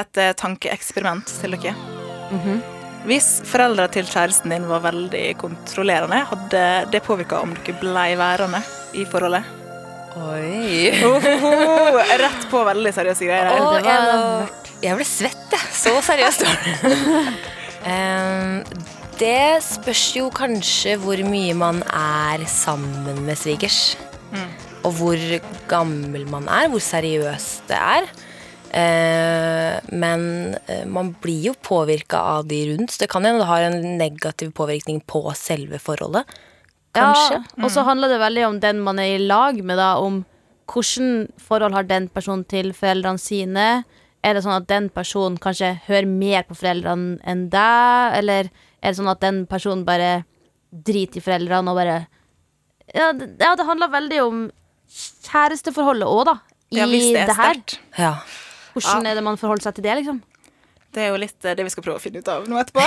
har et eh, tankeeksperiment til dere. Hvis foreldra til kjæresten din var veldig kontrollerende, hadde det påvirka om dere blei værende i forholdet? Oi. Ohoho, rett på veldig seriøse greier. Oh, det var jeg, jeg ble svett, jeg. Så seriøst var det. Det spørs jo kanskje hvor mye man er sammen med svigers. Og hvor gammel man er, hvor seriøst det er. Eh, men eh, man blir jo påvirka av de rundt. Så det kan hende det har en negativ påvirkning på selve forholdet. Kanskje. Ja, og så handler det veldig om den man er i lag med, da. Om hvordan forhold har den personen til foreldrene sine. Er det sånn at den personen kanskje hører mer på foreldrene enn deg? Eller er det sånn at den personen bare driter i foreldrene og bare Ja, det, ja, det handler veldig om kjæresteforholdet òg, da. I Ja, hvis det er her. sterkt. Ja. Hvordan er det man forholder seg til det, liksom? Det er jo litt eh, det vi skal prøve å finne ut av nå etterpå.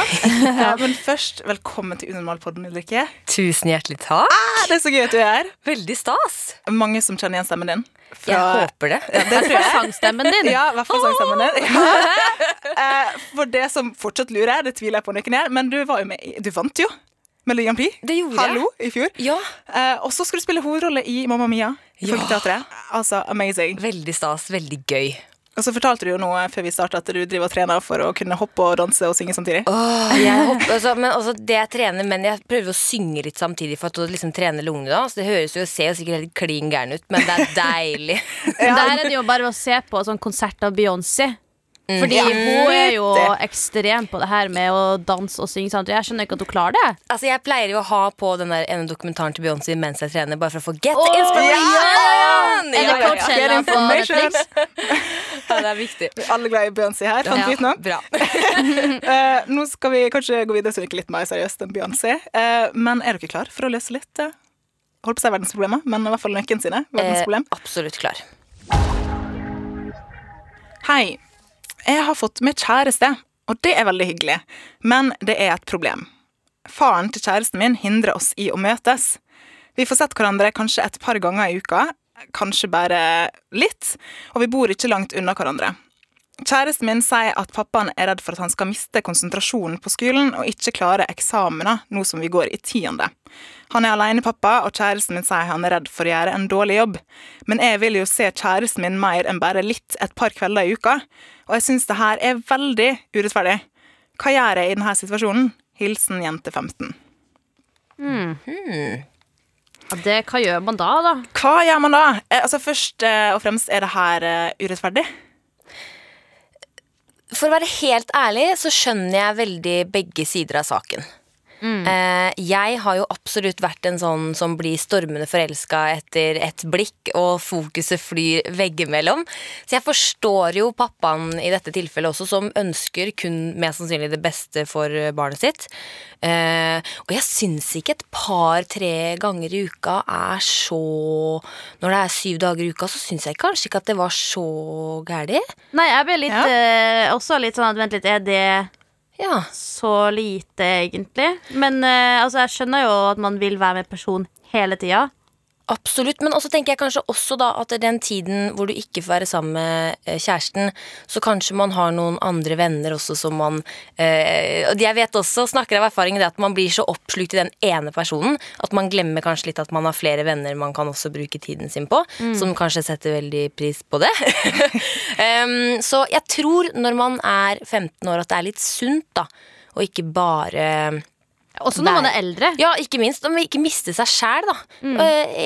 Ja, men først, velkommen til Unormalpodden, Ulrikke. Tusen hjertelig takk. Ah, Det er så gøy at du er her. Veldig stas. Mange som kjenner igjen stemmen din. Fra- Jeg håper det. Ja, det tror jeg. Sangstemmen din. Ja, i hvert fall sangstemmen din. Ja. Eh, For det som fortsatt lurer, det tviler jeg på om ikke er, men du var jo med i- Du vant jo Melodi Grand Prix. Det gjorde jeg. Hallo, i fjor. Ja, Eh, og så skal du spille hovedrolle i Mamma Mia i Ja. Folketeatret. Altså, amazing. veldig stas. Veldig gøy. Og så fortalte du jo noe før vi starta at du driver og trener for å kunne hoppe og danse og synge samtidig. Åh, jeg hopper, altså, men også det jeg trener, men jeg prøver å synge litt samtidig for å liksom trene lungene. da Så Det høres jo ser jo sikkert helt klin gæren ut, men det er deilig. Der er det jo bare å se på sånn konsert av Beyoncé. Fordi Ja, hun er jo ekstrem på det her med å danse og synge. Sant? Jeg skjønner ikke at hun klarer det. altså Jeg pleier jo å ha på den der ene dokumentaren til Beyoncé mens jeg trener, bare for å få get oh, inspiration! Det Ja, ja, ja. Coachella Get på information. Netflix? Ja, det er viktig. Vi er alle glad i Beyoncé her, fant vi ut nå. bra. uh, nå skal vi kanskje gå videre så det er litt mer seriøst enn Beyoncé. Uh, men er dere klar for å løse litt uh, Holdt på å si verdensproblemer, men i hvert fall nøkken sine. Eh, Verdensproblem. absolutt klar. Hei. Jeg har fått meg kjæreste, og det er veldig hyggelig. Men det er et problem. Faren til kjæresten min hindrer oss i å møtes. Vi får sett hverandre kanskje et par ganger i uka, kanskje bare litt, og vi bor ikke langt unna hverandre. Kjæresten min sier at pappaen er redd for at han skal miste konsentrasjonen på skolen og ikke klare eksamener nå som vi går i tiende. Han er alenepappa, og kjæresten min sier han er redd for å gjøre en dårlig jobb. Men jeg vil jo se kjæresten min mer enn bare litt et par kvelder i uka, og jeg syns det her er veldig urettferdig. Hva gjør jeg i denne situasjonen? Hilsen jente 15. Ja, det, hva gjør man da, da? Hva gjør man da? Eh, altså Først eh, og fremst, er det her eh, urettferdig? For å være helt ærlig så skjønner jeg veldig begge sider av saken. Eh, jeg har jo absolutt vært en sånn som blir stormende forelska etter et blikk, og fokuset flyr veggimellom. Så jeg forstår jo pappaen i dette tilfellet også, som ønsker kun mest sannsynlig det beste for barnet sitt. Eh, og jeg syns ikke et par-tre ganger i uka er så Når det er syv dager i uka, så syns jeg kanskje ikke at det var så gærent. Nei, jeg ble litt, Ja. eh, også litt sånn at Vent litt, er det Ja. så lite, egentlig? Men eh, altså, jeg skjønner jo at man vil være med person hele tida. Absolutt, men også tenker jeg kanskje også da at den tiden hvor du ikke får være sammen med eh, kjæresten, så kanskje man har noen andre venner også som man eh, Og jeg vet også, snakker av erfaring, det at man blir så oppslukt i den ene personen at man glemmer kanskje litt at man har flere venner man kan også bruke tiden sin på, som kanskje setter veldig pris på det. um, så jeg tror når man er 15 år at det er litt sunt, da, og ikke bare Også når man er eldre. ja, ikke minst. Om vi ikke mister seg sjæl, da. Mm.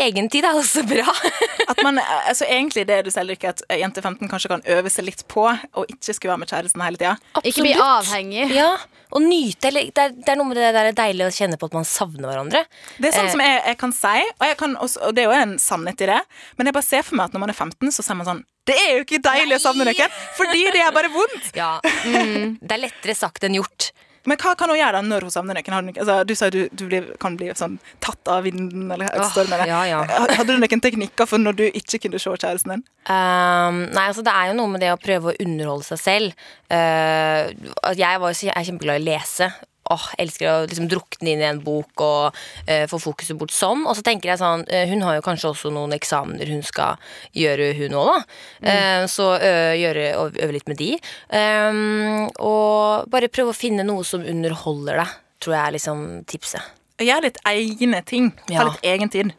Egentid er også bra. At man, altså Egentlig det du sier, Lykke, at jente 15 kanskje kan øve seg litt på å ikke skulle være med kjæresten hele tida. Ikke bli avhengig. Ja, og nyte. Eller, det, er, det er noe med det der deilig å kjenne på at man savner hverandre. Det er sånn Eh. som jeg, jeg kan si, og, jeg kan også, og det er jo en sannhet i det, men jeg bare ser for meg at når man er 15, så sier man sånn Det er jo ikke deilig å savne noen, fordi det er bare vondt. Ja. Det er lettere sagt enn gjort. Men hva kan hun gjøre da når hun savner noen? Altså, du sa du, du blir, kan bli sånn tatt av vinden eller Åh, stormen. ja, ja. Hadde du noen teknikker for når du ikke kunne se kjæresten din? Um, nei, altså Det er jo noe med det å prøve å underholde seg selv. Uh, jeg, var, jeg er kjempeglad i å lese. Åh, elsker å liksom drukne inn i en bok og uh, få fokuset bort sånn. Og så tenker jeg sånn uh, Hun har jo kanskje også noen eksamener hun skal gjøre, hun òg, da. Uh, så gjøre, øve litt med de. Um, og bare prøve å finne noe som underholder deg, tror jeg er liksom tipset. Gjør litt egne ting. Ha litt egen tid.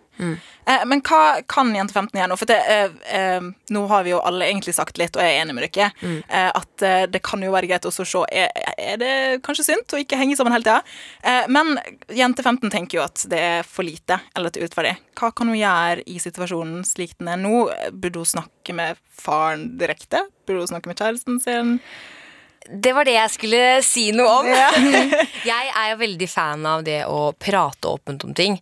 Eh, men hva kan Jente 15 gjøre nå? For det, eh, eh, nå har vi jo alle egentlig sagt litt, og jeg er enig med dere, mm. at eh, det kan jo være greit å se er, er det kanskje sunt å ikke henge sammen hele tida. Eh, men Jente 15 tenker jo at det er for lite, eller at det er urettferdig. Hva kan hun gjøre i situasjonen slik den er nå? Burde hun snakke med faren direkte? Burde hun snakke med kjæresten sin? Det var det jeg skulle si noe om. jeg er jo veldig fan av det å prate åpent om ting.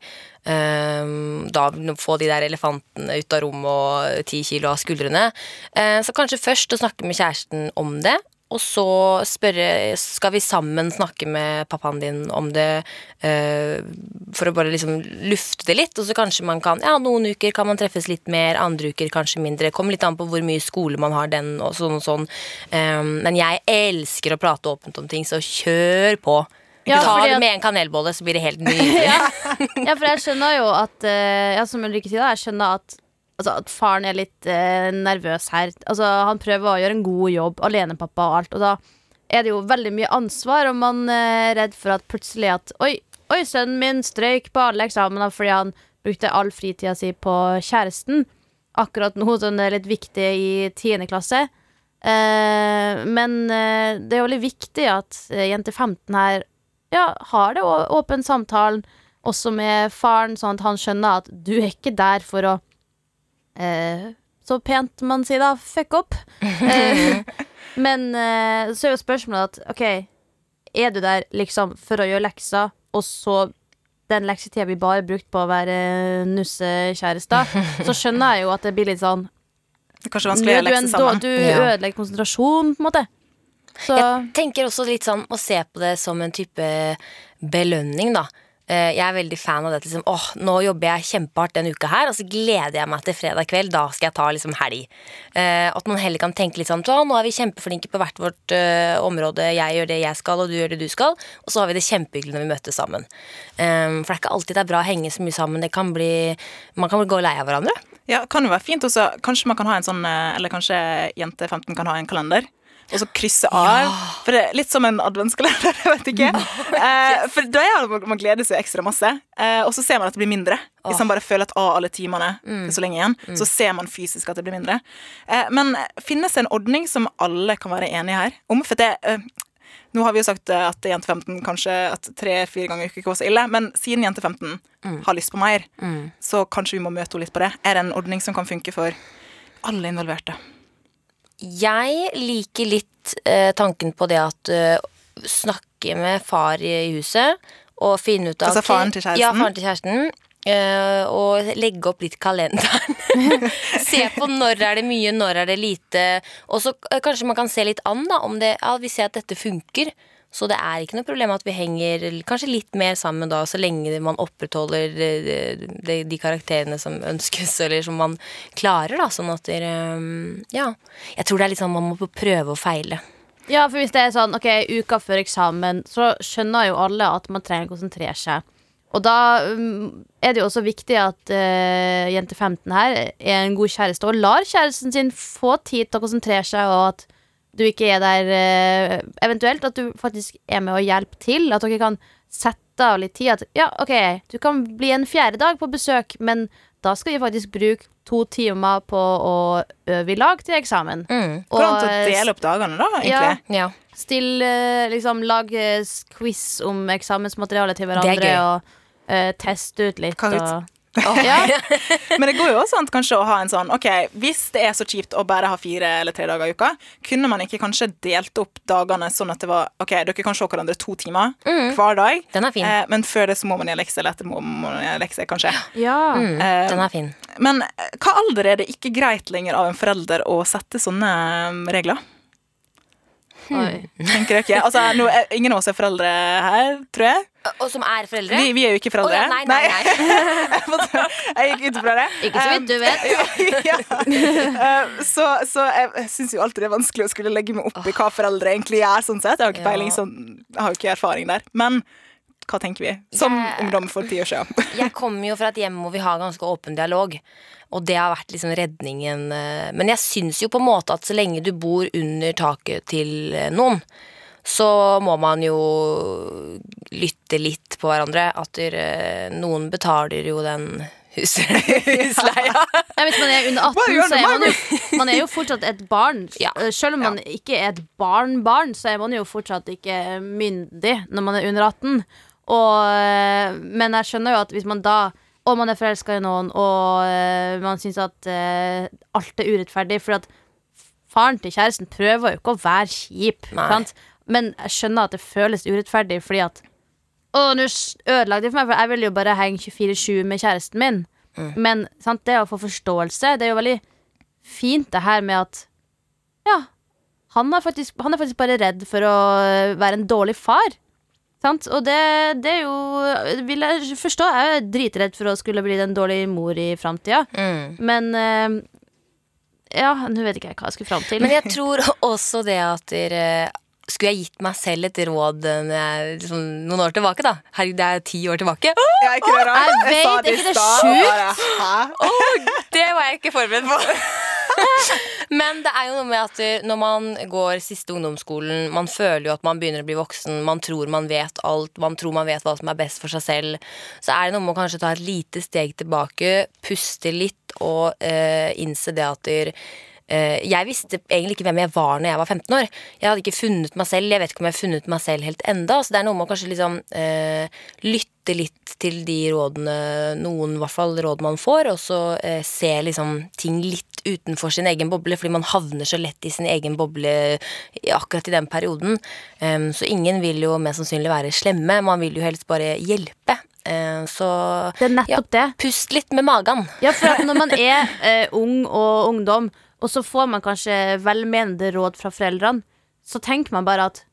Ehm, da få de der elefantene ut av rommet og ti kilo av skuldrene. Eh, så kanskje først å snakke med kjæresten om det. Og så spørre skal vi sammen snakke med pappaen din om det, uh, for å bare liksom lufte det litt. Og så kanskje man kan Ja, noen uker kan man treffes litt mer, andre uker kanskje mindre. Kommer litt an på hvor mye skole man har den, og sånn og sånn. Um, men jeg elsker å prate åpent om ting, så kjør på. Ja, Ta det med en kanelbolle, så blir det helt nydelig. ja. ja, for jeg skjønner jo at eh, Ja, som Ulrikke sier, jeg skjønner at Altså at faren er litt eh, nervøs her. Altså Han prøver å gjøre en god jobb, alenepappa og alt. Og da er det jo veldig mye ansvar, og man er redd for at plutselig at Oi, oi sønnen min strøyk på alle eksamener fordi han brukte all fritida si på kjæresten. Akkurat nå som det er litt viktig i tiende klasse. Eh, men eh, det er jo veldig viktig at eh, jente 15 her ja, har det åpen samtalen også med faren, sånn at han skjønner at du er ikke der for å eh, Så pent man sier da, fuck opp. Eh, men eh, så er jo spørsmålet at OK, er du der liksom for å gjøre lekser, og så den leksetida blir bare brukt på å være nussekjærester, så skjønner jeg jo at det blir litt sånn er kanskje vanskelig å gjøre lekser sammen. du Ja. ødelegger konsentrasjon, på en måte. Så Jeg tenker også litt sånn å se på det som en type belønning, da. Eh, Jeg er veldig fan av det. Liksom, åh, nå jobber jeg kjempehardt denne uka her, og så gleder jeg meg til fredag kveld. Da skal jeg ta liksom helg. Eh, At man heller kan tenke litt sånn så, nå er vi kjempeflinke på hvert vårt eh, område. Jeg gjør det jeg skal, og du gjør det du skal. Og så har vi det kjempehyggelig når vi møtes sammen. Eh, For det er ikke alltid det er bra å henge så mye sammen. Det kan bli, man kan gå lei av hverandre. Ja, kan jo være fint også. Kanskje man kan ha en sånn eh, Eller kanskje jente 15 kan ha en kalender. Og så krysse av. For det er litt som en adventskalender. jeg vet ikke eh, For da er det man gleder seg ekstra masse. Eh, og så ser man at det blir mindre. Hvis man bare føler at av alle timene Mm. så lenge igjen, så ser man fysisk at det blir mindre. Eh, men finnes det en ordning som alle kan være enige her om? For det nå har vi jo sagt at jente 15 kanskje at tre-fire ganger i uka ikke var så ille, men siden jente 15 Mm. har lyst på mer, så kanskje vi må møte henne litt på det. Er det en ordning som kan funke for alle involverte? Jeg liker litt eh, tanken på det at uh, snakke med far i huset og finne ut av Altså faren til kjæresten? Ja, faren til kjæresten. Uh, og legge opp litt kalenderen. se på når er det mye, når er det lite. Og så uh, kanskje man kan se litt an da, om det, ja, vi ser at dette funker. Så det er ikke noe problem at vi henger kanskje litt mer sammen da, så lenge man opprettholder eh, de, de karakterene som ønskes, eller som man klarer, da. Sånn at det, Ja. Jeg tror det er litt sånn man må prøve og feile. Ja, for hvis det er sånn, ok, uka før eksamen, så skjønner jo alle at man trenger å konsentrere seg. Og da um, er det jo også viktig at uh, jente 15 her er en god kjæreste og lar kjæresten sin få tid til å konsentrere seg, og at du ikke er der eh, Eventuelt at du faktisk er med å hjelpe til. At dere kan sette av litt tid. At ja, ok, du kan bli en fjerde dag på besøk, men da skal vi faktisk bruke to timer på å øve i lag til eksamen. Mm. Det til å dele opp dagene, da? egentlig? Ja. Still, eh, liksom, lag eh, quiz om eksamensmaterialet til hverandre og uh, teste ut litt. Hva, Og, Ja. Men det går jo også an kanskje å ha en sånn Ok, hvis det er så kjipt å bare ha fire eller tre dager i uka, kunne man ikke kanskje delt opp dagene sånn at det var Ok, dere kan se hverandre to timer hver dag, Den er fin. Eh, men før det så må man gjøre lekser, eller etter må man gjøre lekser, kanskje. ja. Mm, Eh, den er fin. Men eh, hva alder er det ikke greit lenger av en forelder å sette sånne eh, regler? Oi. Tenker dere? Altså, nå er, ingen av oss er foreldre her, tror jeg. Og som er foreldre? Vi, vi er jo ikke foreldre. ja, nei, nei, nei. jeg gikk ut fra det. Ikke så vidt du vet. ja. Eh, Så, så jeg, jeg syns jo alltid det er vanskelig å skulle legge meg opp i hva foreldre egentlig gjør. sånn sett. Jeg har ikke peiling, sånn, jeg har ikke erfaring der. Men hva tenker vi som Jeg- ungdom for ti år siden? Jeg kommer jo fra et hjem hvor vi har ganske åpen dialog. Og det har vært liksom redningen. eh, Men jeg syns jo på en måte at så lenge du bor under taket til eh, noen, så må man jo lytte litt på hverandre. At der, noen betaler jo den husleia. Ja, hvis man er under 18, så er man jo, man er jo fortsatt et barn. Ja. Eh, Selv om man ikke er et barn-barn, så er man jo fortsatt ikke myndig når man er under 18. Og, eh, men jeg skjønner jo at hvis man da Og man er forelska i noen, og eh, man syns at uh, alt er urettferdig For at faren til kjæresten prøver jo ikke å være kjip? Men jeg skjønner at det føles urettferdig fordi at å, nå ødelagte det for meg, for jeg vil jo bare henge 24-7 med kjæresten min. Men sant, det å få forståelse, det er jo veldig fint det her med at Ja, han er faktisk, han er faktisk bare redd for å øh, være en dårlig far. Sant? Og det, det er jo Vil jeg forstå. Jeg er dritredd for å skulle bli den dårlige mor i framtida. Mm. Men uh, Ja, nå vet ikke jeg hva jeg skulle fram til. Men jeg tror også det at dere skulle jeg gitt meg selv et råd liksom, noen år tilbake, da? Herregud, det er ti år tilbake. Oh, jeg, det? Jeg vet, ikke det er sjukt! Åh, det var jeg ikke forberedt på. Men det er jo noe med at når man går siste ungdomsskolen, man føler jo at man begynner å bli voksen, man tror man vet alt, man tror man vet hva som er best for seg selv, så er det noe med å kanskje ta et lite steg tilbake, puste litt og eh, innse det at eh, jeg visste egentlig ikke hvem jeg var når jeg var 15 år. Jeg hadde ikke funnet meg selv. Jeg vet ikke om jeg har funnet meg selv helt enda. Så det er noe med å kanskje liksom eh, lytte litt til de rådene, noen i hvert fall råd man får, og så eh, se liksom ting litt utenfor sin egen boble, fordi man havner så lett i sin egen boble akkurat i den perioden. Um, så ingen vil jo mest sannsynlig være slemme, man vil jo helst bare hjelpe. Eh, så det. pust litt med magen. Ja, for at når man er eh, ung og ungdom, og så får man kanskje velmenende råd fra foreldrene, så tenker man bare at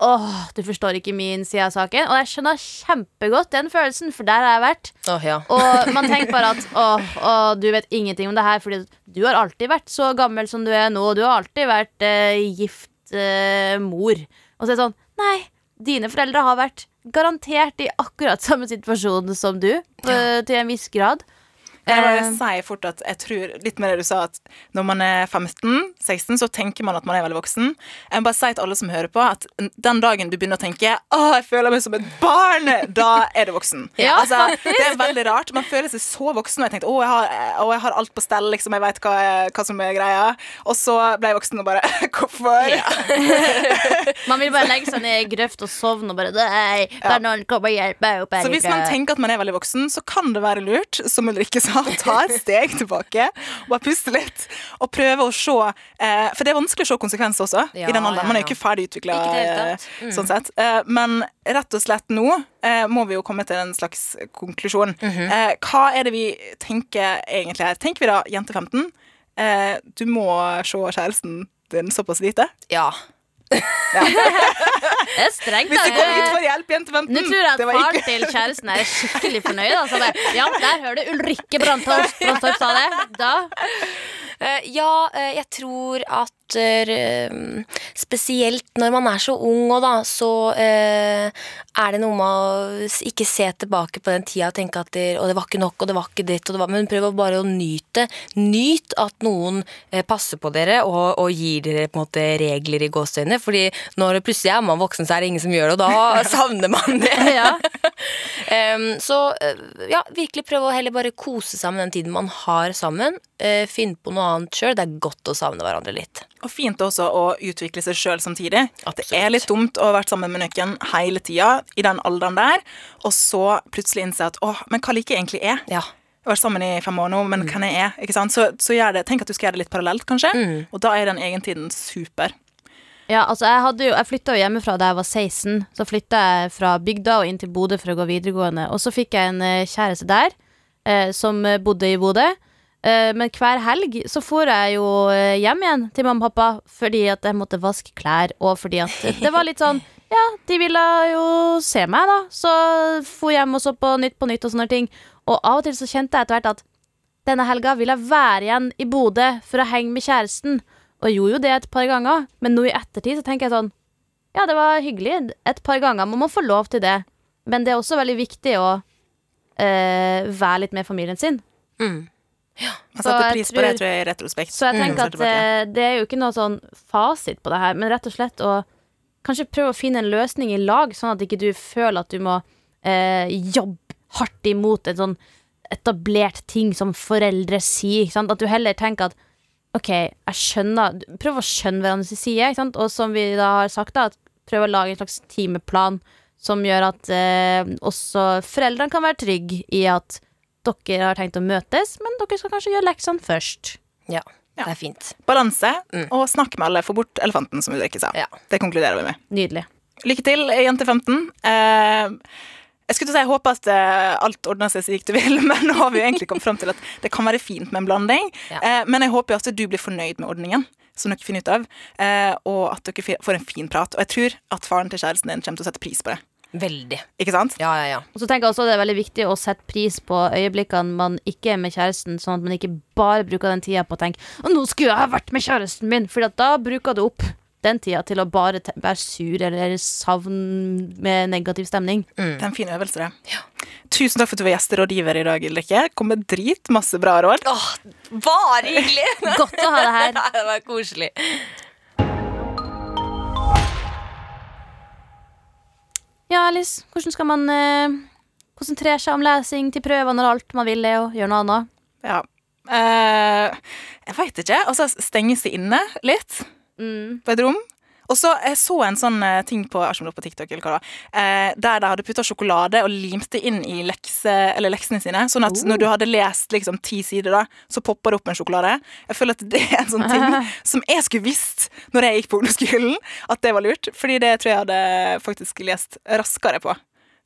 Åh, du forstår ikke min side av saken. Og jeg skjønner kjempegodt den følelsen, for der har jeg vært. Oh, ja. Og man tenker bare at åh, åh, du vet ingenting om det her, fordi du har alltid vært så gammel som du er nå, og du har alltid vært eh, gift eh, mor. Og så er det sånn Nei, dine foreldre har vært garantert i akkurat samme situasjon som du, ja. til en viss grad. Jeg bare sier fort at jeg tror litt med det du sa, at når man er 15-16, så tenker man at man er veldig voksen. Jeg må bare si til alle som hører på, at den dagen du begynner å tenke å, jeg føler meg som et barn, da er du voksen. Ja, altså, det er veldig rart. Man føler seg så voksen, og jeg tenkte å, jeg har, å, jeg har alt på stell, liksom, jeg vet hva, hva som er greia. Og så ble jeg voksen og bare Hvorfor? Man vil bare legge seg ned i grøft og sovne og bare Nei, kan noen kommer og hjelper meg opp Så hvis man tenker at man er veldig voksen, så kan det være lurt, som Ulrikke sa, ta et steg tilbake og bare puste litt. Og prøve å se eh, For det er vanskelig å se konsekvenser også Ja, i den alderen. Man er jo ikke ferdig utvikla, tatt. Mm. sånn sett. Eh, men rett og slett nå eh, må vi jo komme til en slags konklusjon. Mhm. eh, hva er det vi tenker egentlig her? Tenker vi da jente 15? Eh, du må se kjæresten din såpass lite. Ja. Ja. Det er strengt, Hvis du går ut for hjelp, jente 15! Nå tror jeg at far til kjæresten er skikkelig fornøyd. Altså. Ja, der hører du Ulrikke Brandtorp sa det. Da ja, eh, jeg tror at eh, spesielt når man er så ung og da, så eh, er det noe med å ikke se tilbake på den tida og tenke at det, det var ikke nok, og det var ikke ditt, var Men prøv bare å nyte. Nyt at noen eh, passer på dere og, og gir dere på en måte regler i gåseøynene. Fordi når plutselig er man voksen, så er det ingen som gjør det, og da savner man det. Ja. Så eh, ja, virkelig prøve å heller bare kose seg med den tiden man har sammen. Uh, Finn på noe annet sjøl. Det er godt å savne hverandre litt. Og fint også å utvikle seg sjøl samtidig. At det er litt dumt å ha vært sammen med nøkken hele tida i den alderen der, og så plutselig innse at åh, men hva liker jeg egentlig er? Ja. vært sammen i fem år nå, men hvem jeg er. ikke sant? Så, så det, tenk at du skal gjøre det litt parallelt, kanskje. Og da er den egentiden super. Ja, altså jeg, hadde jo, jeg flytta jo hjemmefra da jeg var 16. Så flytta jeg fra bygda og inn til Bodø for å gå videregående. Og så fikk jeg en eh, kjæreste der, eh, som eh, bodde i Bodø. Eh, men hver helg så for jeg jo eh, hjem igjen til mamma og pappa fordi at jeg måtte vaske klær, og fordi at det var litt sånn Ja, de ville jo se meg, da. Så for hjem og så på Nytt på Nytt og sånne ting. Og av og til så kjente jeg etter hvert at denne helga vil jeg være igjen i Bodø for å henge med kjæresten. Og jeg gjorde jo det et par ganger, men nå i ettertid så tenker jeg sånn Ja, det var hyggelig et par ganger, man må få lov til det. Men det er også veldig viktig å eh, være litt med familien sin. Mm. Man setter pris på det, tror- jeg, i retrospekt. Så jeg Mm. tenker at Tilbake. eh, det er jo ikke noe sånn fasit på det her, men rett og slett å kanskje prøve å finne en løsning i lag, sånn at ikke du føler at du må eh, jobbe hardt imot en sånn etablert ting som foreldre sier. At du heller tenker at OK, jeg skjønner Prøv å skjønne hverandres side, ikke sant? og som vi da har sagt, da, at prøv å lage en slags timeplan som gjør at eh, også foreldrene kan være trygge i at dere har tenkt å møtes, men dere skal kanskje gjøre leksene først. Ja, Ja. det er fint. Balanse, Mm. og snakk med alle. Få bort elefanten, som Ulrikke sa. Ja. Det konkluderer vi med. Nydelig. Lykke til, jente 15. Eh, jeg skulle til å si, jeg håper at eh, alt ordner seg så gikk du vil, men nå har vi jo egentlig kommet fram til at det kan være fint med en blanding. Ja. Eh, men jeg håper jo at du blir fornøyd med ordningen, som dere finner ut av, eh, og at dere får en fin prat. Og jeg tror at faren til kjæresten din kommer til å sette pris på det. Veldig. Ikke sant? Ja, ja, ja. Og så tenker jeg også det er veldig viktig å sette pris på øyeblikkene man ikke er med kjæresten, sånn at man ikke bare bruker den tida på å tenke nå skulle jeg ha vært med kjæresten min! For da bruker du opp den tida til å bare være sur eller savn med negativ stemning. Det er en fin øvelse, det. Tusen takk for at du var gjesterådgiver i dag, Ulrikke. Kom med dritmasse bra råd. Åh, bare hyggelig! Godt å ha deg her. det var koselig. Ja, Alice, hvordan skal man eh, konsentrere seg om lesing til prøver når alt man vil er å gjøre noe annet? Ja. Eh, jeg veit ikke. Altså, stenge seg inne litt Mm. på et rom. Og så Jeg så en sånn eh, ting på, på TikTok eller hva var, eh, der de hadde putta sjokolade og limt det inn i lekse, eller leksene sine. Sånn at Oh. når du hadde lest liksom ti sider, da, så popper det opp en sjokolade. Jeg føler at det er en sånn ting som jeg skulle visst når jeg gikk på ungdomsskolen, at det var lurt. Fordi det tror jeg hadde faktisk lest raskere på.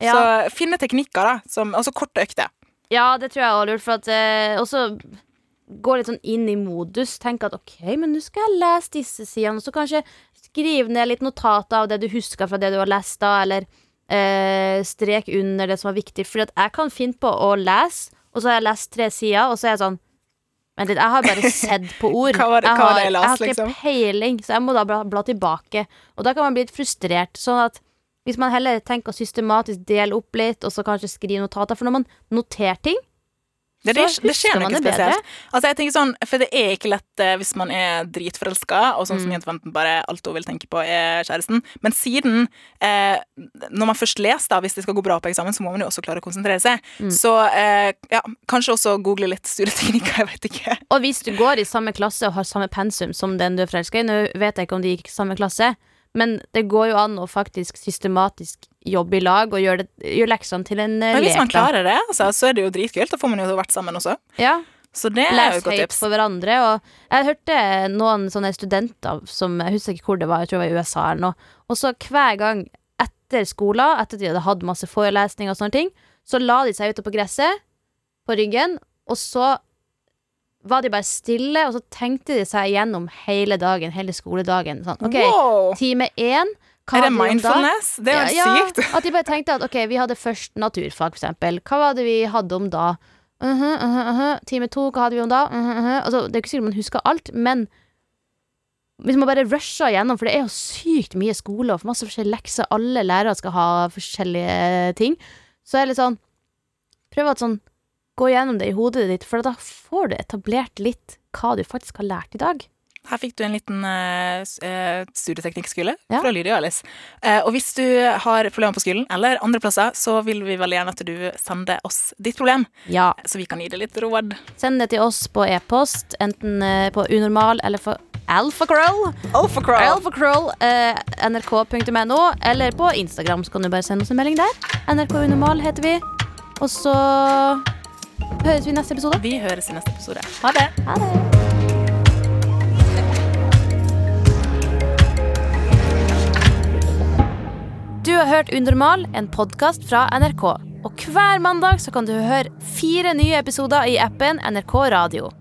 Ja. Så finne teknikker, da. Som, altså korte økter. Ja, det tror jeg også er lurt, for at eh, også gå litt sånn inn i modus. Tenke at ok, men nå skal jeg lese disse sidene, så kanskje skrive ned litt notater av det du husker fra det du har lest da, eller eh, strek under det som var viktig. For jeg kan finne på å lese, og så har jeg lest tre sider, og så er jeg sånn Vent litt, jeg har bare sett på ord. Hva var det- jeg, har, jeg las, jeg har ikke liksom? peiling, så jeg må da bla, bla tilbake. Og da kan man bli litt frustrert. Sånn at hvis man heller tenker å systematisk dele opp litt, og så kanskje skrive notater For når man noterer ting, Det, det, det skjer noe spesielt. Altså jeg tenker sånn, For det er ikke lett eh, hvis man er dritforelska, og sånn Mm. som jente 15 bare alt hun vil tenke på, er kjæresten. Men siden, eh, når man først leser, da, hvis det skal gå bra på eksamen, så må man jo også klare å konsentrere seg. Mm. Så eh, ja, kanskje også google litt studieteknikker, jeg vet ikke. Og hvis du går i samme klasse og har samme pensum som den du er forelska i Nå vet jeg ikke om de gikk i samme klasse, men det går jo an å faktisk systematisk jobbe i lag og gjøre, det, gjøre leksene til en lek. Men hvis man klarer det, altså, så er det jo dritkult. Da får man jo vært sammen også. Ja, Så det er jo et godt tips. for hverandre. Og jeg hørte noen sånne studenter som Jeg husker ikke hvor det var, jeg tror det var i USA eller noe. Og så hver gang etter skolen, etter at de hadde hatt masse forelesninger og sånne ting, så la de seg ute på gresset på ryggen, og så var de bare stille, og så tenkte de seg gjennom hele dagen, hele skoledagen. Sånn, ok, Wow! time én Er det mindfulness? da? Det er jo Ja, sykt. sykt. At de bare tenkte at ok, vi hadde først naturfag, for eksempel. Hva var det vi hadde om da? Mhm, mhm, mhm. Time to, hva hadde vi om da? Mhm, mhm. altså, det er ikke sikkert man husker alt, men hvis man bare rusher gjennom, for det er jo sykt mye skole og masse forskjellige lekser, alle lærere skal ha forskjellige ting, så er det litt sånn Prøv at sånn, gå gjennom det i hodet ditt, for da får du etablert litt hva du faktisk har lært i dag. Her fikk du en liten uh, studieteknikkskole Ja. fra Lydia og Alice. Uh, og hvis du har problemer på skolen eller andre plasser, så vil vi veldig gjerne at du sender oss ditt problem, Ja. så vi kan gi deg litt råd. Send det til oss på e-post, enten på unormal eller for! Alfakrøll, eh, nrk.no, eller på Instagram, så kan du bare sende oss en melding der. NRK Unormal heter vi. Og så høres vi i neste episode. Vi høres i neste episode. Ha det. Ha det. Du har hørt Unormal, en podkast fra NRK. Og hver mandag så kan du høre fire nye episoder i appen NRK Radio.